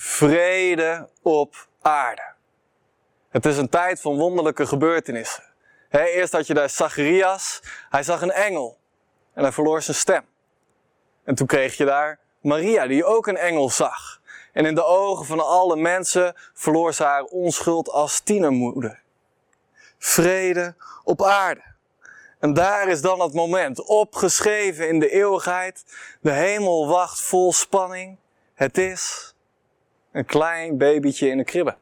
vrede op aarde. Het is een tijd van wonderlijke gebeurtenissen. eerst had je daar Zacharias, hij zag een engel en hij verloor zijn stem. En toen kreeg je daar Maria, die ook een engel zag. En in de ogen van alle mensen verloor ze haar onschuld als tienermoeder. Vrede op aarde. En daar is dan het moment, opgeschreven in de eeuwigheid. De hemel wacht vol spanning. Het is een klein babytje in een kribbe.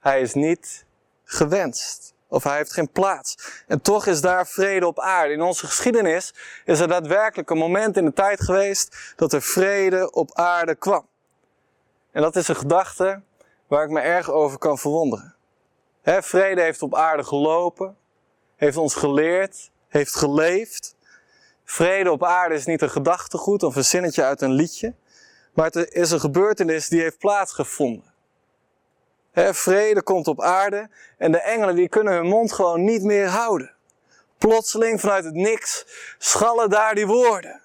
Hij is niet gewenst. Of hij heeft geen plaats. En toch is daar vrede op aarde. In onze geschiedenis is er daadwerkelijk een moment in de tijd geweest dat er vrede op aarde kwam. En dat is een gedachte waar ik me erg over kan verwonderen. vrede heeft op aarde gelopen, heeft ons geleerd, heeft geleefd. Vrede op aarde is niet een gedachtegoed of een zinnetje uit een liedje, maar het is een gebeurtenis die heeft plaatsgevonden. vrede komt op aarde en de engelen die kunnen hun mond gewoon niet meer houden. Plotseling vanuit het niks schallen daar die woorden.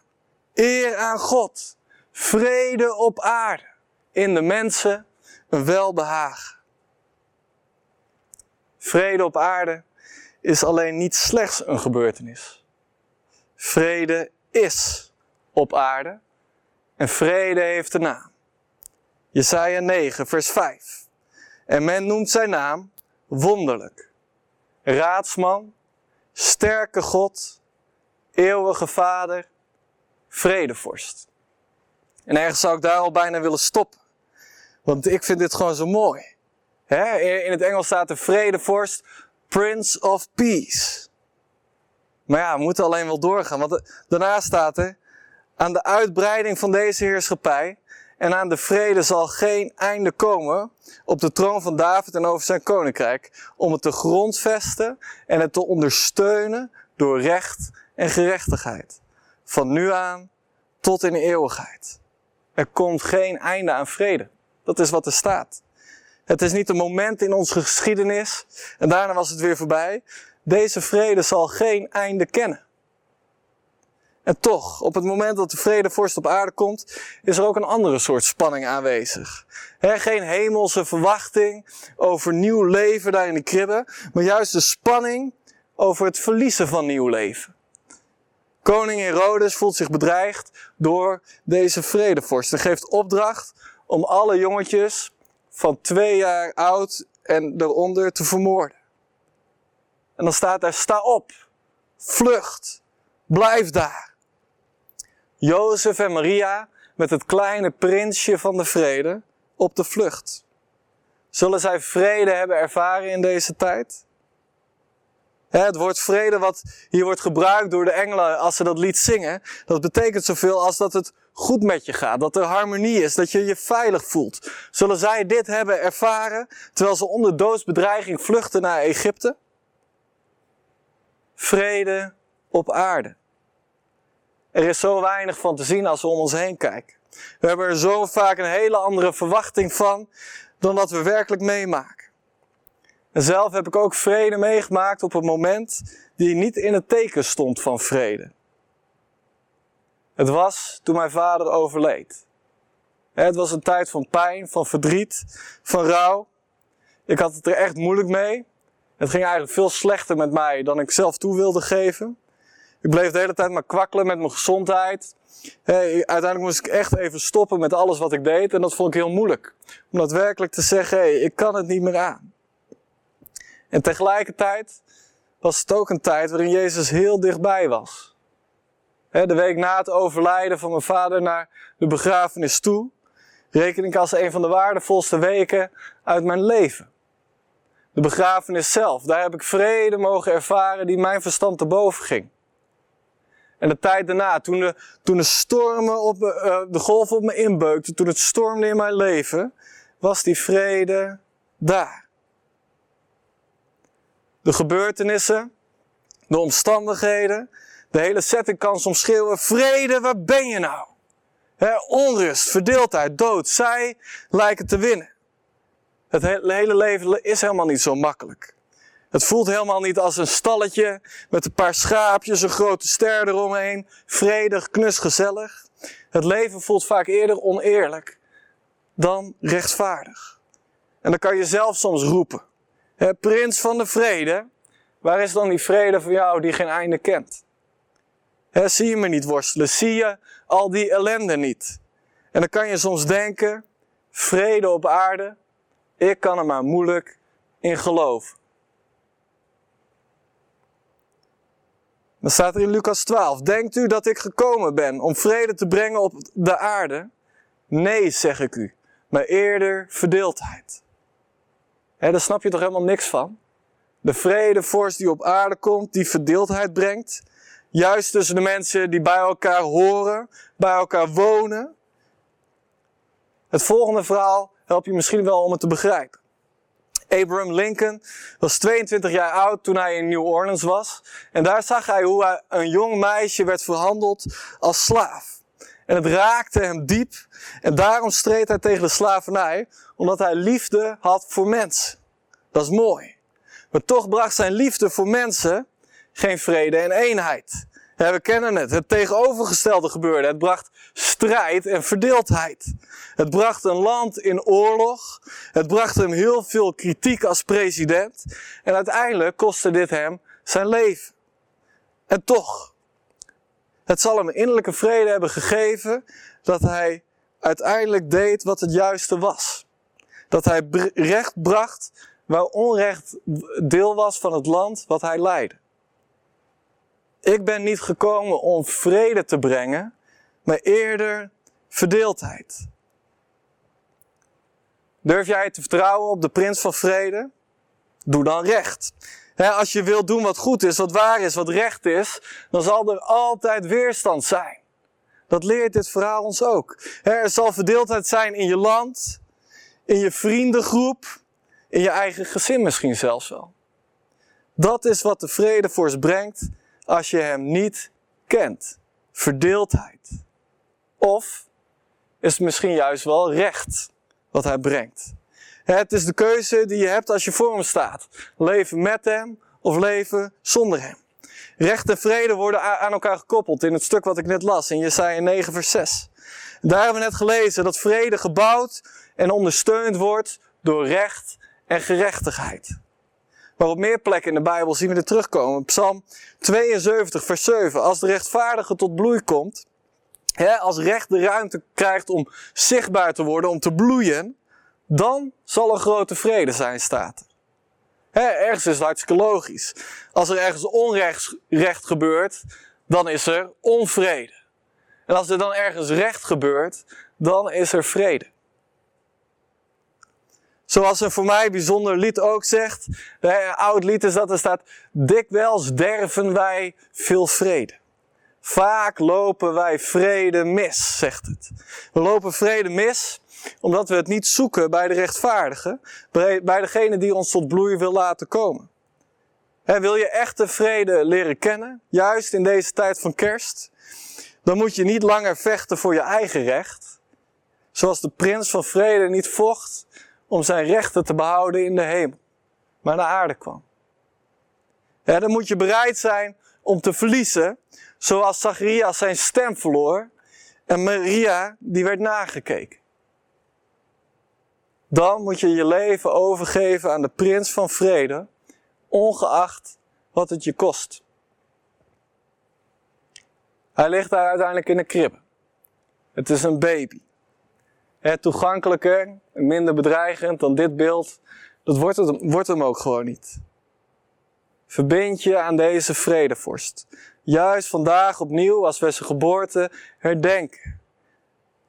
Eer aan God, vrede op aarde, in de mensen een welbehagen. Vrede op aarde is alleen niet slechts een gebeurtenis. Vrede is op aarde en vrede heeft een naam. Jesaja 9, vers 5. En men noemt zijn naam wonderlijk. Raadsman, sterke God, eeuwige Vader, vredevorst. En ergens zou ik daar al bijna willen stoppen. Want ik vind dit gewoon zo mooi. In het Engels staat de vredevorst, Prince of Peace. Maar ja, we moeten alleen wel doorgaan. Want daarna staat er, aan de uitbreiding van deze heerschappij en aan de vrede zal geen einde komen op de troon van David en over zijn koninkrijk, om het te grondvesten en het te ondersteunen door recht en gerechtigheid. Van nu aan tot in de eeuwigheid. Er komt geen einde aan vrede. Dat is wat er staat. Het is niet een moment in onze geschiedenis en daarna was het weer voorbij. Deze vrede zal geen einde kennen. En toch, op het moment dat de vredevorst op aarde komt, is er ook een andere soort spanning aanwezig. geen hemelse verwachting over nieuw leven daar in de kribben, maar juist de spanning over het verliezen van nieuw leven. Koning Herodes voelt zich bedreigd door deze vredevorst en geeft opdracht om alle jongetjes van twee jaar oud en eronder te vermoorden. En dan staat daar, sta op, vlucht, blijf daar. Jozef en Maria met het kleine prinsje van de vrede op de vlucht. Zullen zij vrede hebben ervaren in deze tijd? Het woord vrede wat hier wordt gebruikt door de engelen als ze dat lied zingen, dat betekent zoveel als dat het goed met je gaat, dat er harmonie is, dat je je veilig voelt. Zullen zij dit hebben ervaren terwijl ze onder doodsbedreiging vluchten naar Egypte? Vrede op aarde. Er is zo weinig van te zien als we om ons heen kijken. We hebben er zo vaak een hele andere verwachting van dan wat we werkelijk meemaken. En zelf heb ik ook vrede meegemaakt op een moment die niet in het teken stond van vrede. Het was toen mijn vader overleed. Het was een tijd van pijn, van verdriet, van rouw. Ik had het er echt moeilijk mee. Het ging eigenlijk veel slechter met mij dan ik zelf toe wilde geven. Ik bleef de hele tijd maar kwakkelen met mijn gezondheid. uiteindelijk moest ik echt even stoppen met alles wat ik deed en dat vond ik heel moeilijk. Om daadwerkelijk te zeggen, hey, ik kan het niet meer aan. En tegelijkertijd was het ook een tijd waarin Jezus heel dichtbij was. De week na het overlijden van mijn vader naar de begrafenis toe, reken ik als een van de waardevolste weken uit mijn leven. De begrafenis zelf, daar heb ik vrede mogen ervaren die mijn verstand te boven ging. En de tijd daarna, toen de, toen de stormen op uh, de golf op me inbeukten, toen het stormde in mijn leven, was die vrede daar. De gebeurtenissen, de omstandigheden, de hele setting kan soms schreeuwen, vrede, waar ben je nou? onrust, verdeeldheid, dood, zij lijken te winnen. Het hele leven is helemaal niet zo makkelijk. Het voelt helemaal niet als een stalletje met een paar schaapjes, een grote ster eromheen, vredig, knus, gezellig. Het leven voelt vaak eerder oneerlijk dan rechtvaardig. En dan kan je zelf soms roepen. Hè, prins van de vrede, waar is dan die vrede voor jou die geen einde kent? Hè, zie je me niet worstelen? Zie je al die ellende niet? En dan kan je soms denken, vrede op aarde, ik kan er maar moeilijk in geloven. Dan staat er in Lucas 12, denkt u dat ik gekomen ben om vrede te brengen op de aarde? Nee, zeg ik u, maar eerder verdeeldheid. Daar snap je toch helemaal niks van? De vredevorst die op aarde komt, die verdeeldheid brengt. Juist tussen de mensen die bij elkaar horen, bij elkaar wonen. Het volgende verhaal helpt je misschien wel om het te begrijpen. Abraham Lincoln was 22 jaar oud toen hij in New Orleans was. En daar zag hij hoe een jong meisje werd verhandeld als slaaf. En het raakte hem diep. En daarom streed hij tegen de slavernij, omdat hij liefde had voor mensen. Dat is mooi. Maar toch bracht zijn liefde voor mensen geen vrede en eenheid. We kennen het. Het tegenovergestelde gebeurde. Het bracht strijd en verdeeldheid. Het bracht een land in oorlog. Het bracht hem heel veel kritiek als president. En uiteindelijk kostte dit hem zijn leven. En toch, het zal hem innerlijke vrede hebben gegeven dat hij uiteindelijk deed wat het juiste was. Dat hij recht bracht waar onrecht deel was van het land wat hij leidde. Ik ben niet gekomen om vrede te brengen, maar eerder verdeeldheid. Durf jij te vertrouwen op de prins van vrede? Doe dan recht. als je wilt doen wat goed is, wat waar is, wat recht is, dan zal er altijd weerstand zijn. Dat leert dit verhaal ons ook. er zal verdeeldheid zijn in je land, in je vriendengroep, in je eigen gezin misschien zelfs wel. Dat is wat de vredevorst brengt als je hem niet kent. Verdeeldheid. Of is het misschien juist wel recht wat hij brengt. Het is de keuze die je hebt als je voor hem staat. Leven met hem of leven zonder hem. Recht en vrede worden aan elkaar gekoppeld in het stuk wat ik net las in Jesaja 9 vers 6. Daar hebben we net gelezen dat vrede gebouwd en ondersteund wordt door recht en gerechtigheid. Maar op meer plekken in de Bijbel zien we dit terugkomen. Psalm 72, vers 7. Als de rechtvaardige tot bloei komt, hè, als recht de ruimte krijgt om zichtbaar te worden, om te bloeien, dan zal er grote vrede zijn, staat. Hè, ergens is het hartstikke logisch. Als er ergens onrecht recht gebeurt, dan is er onvrede. En als er dan ergens recht gebeurt, dan is er vrede. Zoals een voor mij bijzonder lied ook zegt, een oud lied is dat er staat, dikwijls derven wij veel vrede. Vaak lopen wij vrede mis, zegt het. We lopen vrede mis omdat we het niet zoeken bij de rechtvaardigen, bij degene die ons tot bloei wil laten komen. wil je echte vrede leren kennen, juist in deze tijd van kerst, dan moet je niet langer vechten voor je eigen recht, zoals de prins van vrede niet vocht om zijn rechten te behouden in de hemel, maar naar aarde kwam. Dan moet je bereid zijn om te verliezen, zoals Zacharias zijn stem verloor en Maria die werd nagekeken. Dan moet je je leven overgeven aan de prins van vrede, ongeacht wat het je kost. Hij ligt daar uiteindelijk in de kribbe. Het is een baby. Het toegankelijker, minder bedreigend dan dit beeld, dat wordt, het, wordt hem ook gewoon niet. Verbind je aan deze vredevorst. Juist vandaag opnieuw, als we zijn geboorte herdenken.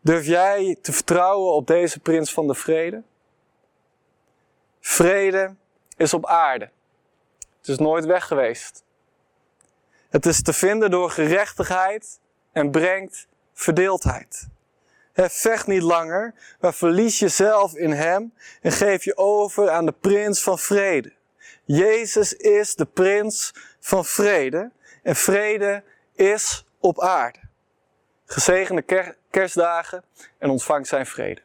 Durf jij te vertrouwen op deze prins van de vrede? Vrede is op aarde. Het is nooit weg geweest. Het is te vinden door gerechtigheid en brengt verdeeldheid. Vecht niet langer, maar verlies jezelf in Hem en geef je over aan de Prins van Vrede. Jezus is de Prins van Vrede en vrede is op aarde. Gezegende kerstdagen en ontvang zijn vrede.